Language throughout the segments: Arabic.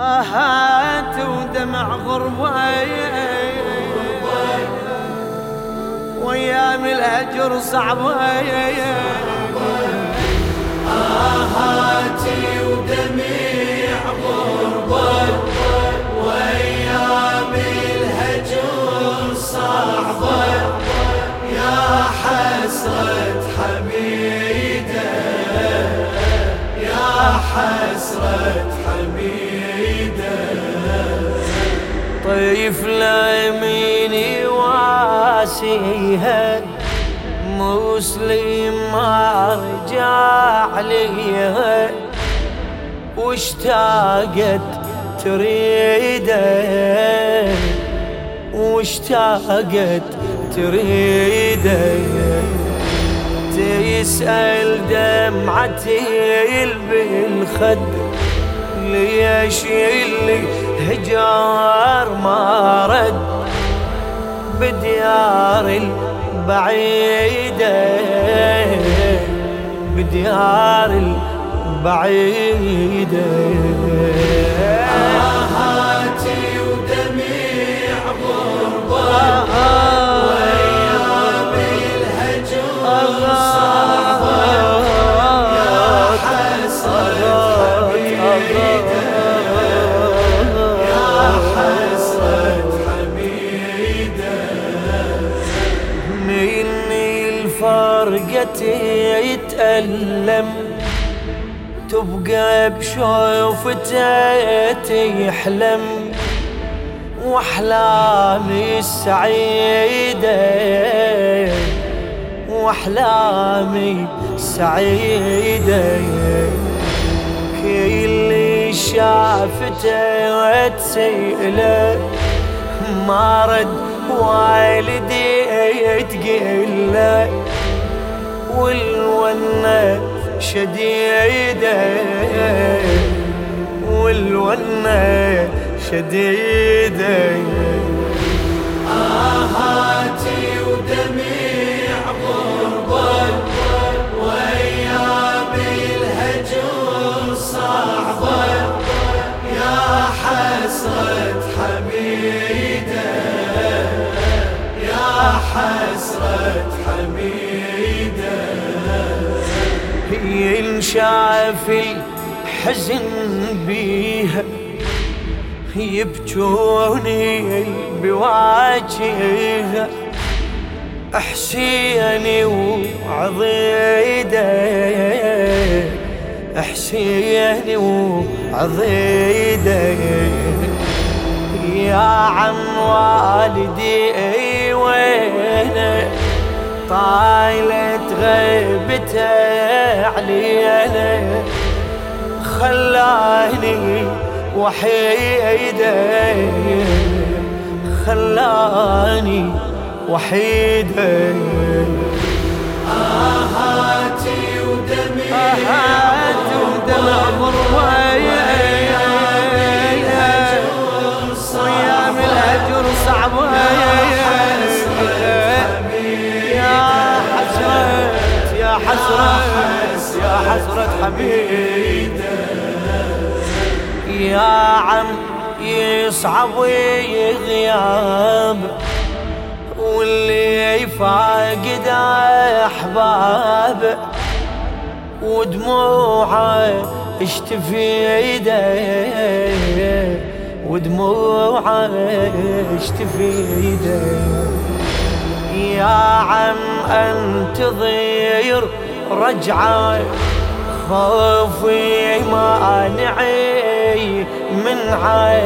آهات ودمع غربة وأيام الهجر صعبة آهاتي ودميع غربة وأيام الهجر صعبة يا حسرة حميدة. يا حسرة طيف ليميني واسيها مسلم ما رجع ليها واشتاقت تريده واشتاقت تريده تسأل دمعتي بالخد ليش اللي هجار ما رد بديار البعيدة بديار البعيدة. آهاتي ودميع غربة وأيام الهجر الفرقة يتألم. تبقى بشوفته تحلم وأحلامي السعيدة. وأحلامي السعيدة. كل شافته تسيله ما رد والدي تقله والونة شديدة والونة شديدة آهاتي ودميع حسرة حميدة. ينشاف الحزن بيها يبجوني بواجهها. حسيني وعضيدة حسيني وعضيدة. يا عم والدي طايلة غيبته علينا خلاني وحيدة خلاني وحيدة. آهاتي ودميع آهات ودمع صيام الهجر صعبة يا حسرة حبيبي يا عم يصعب ويغياب واللي يفاقد أحباب. ودموعه اشتفيده ودموعه اشتفيده يا عم انتظر رجعه خوفي مانعي منعه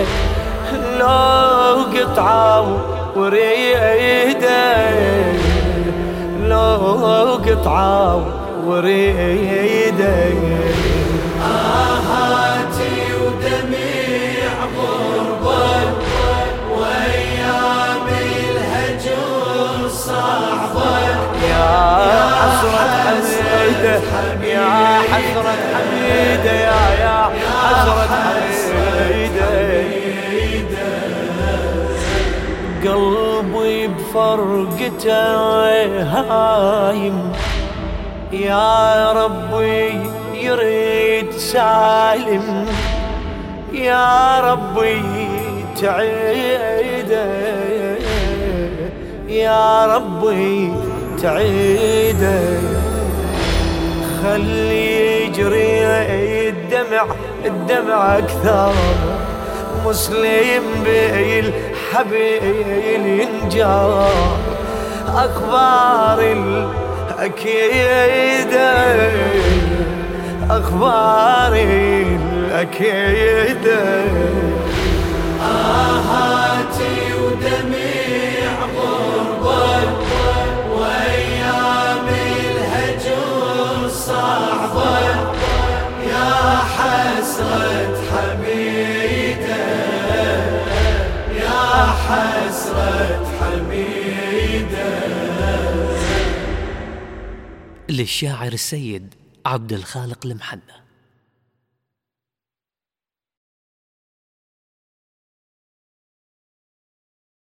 لو قطعه وريده لو قطعه وريده آهاتي حميدة يا حسرة حميدة يا يا حسرة حميدة قلبي بفرقته هايم. يا ربي يريد سالم. يا ربي تعيده يا ربي تعيده خلي يجري الدمع الدمع أكثر. مسلم بالحبيل ينجار أخبار الأكيدة أخبار الأكيدة. آهاتي صعبة يا حسرة حميدة يا حسرة حميدة للشاعر السيد عبد الخالق المحنى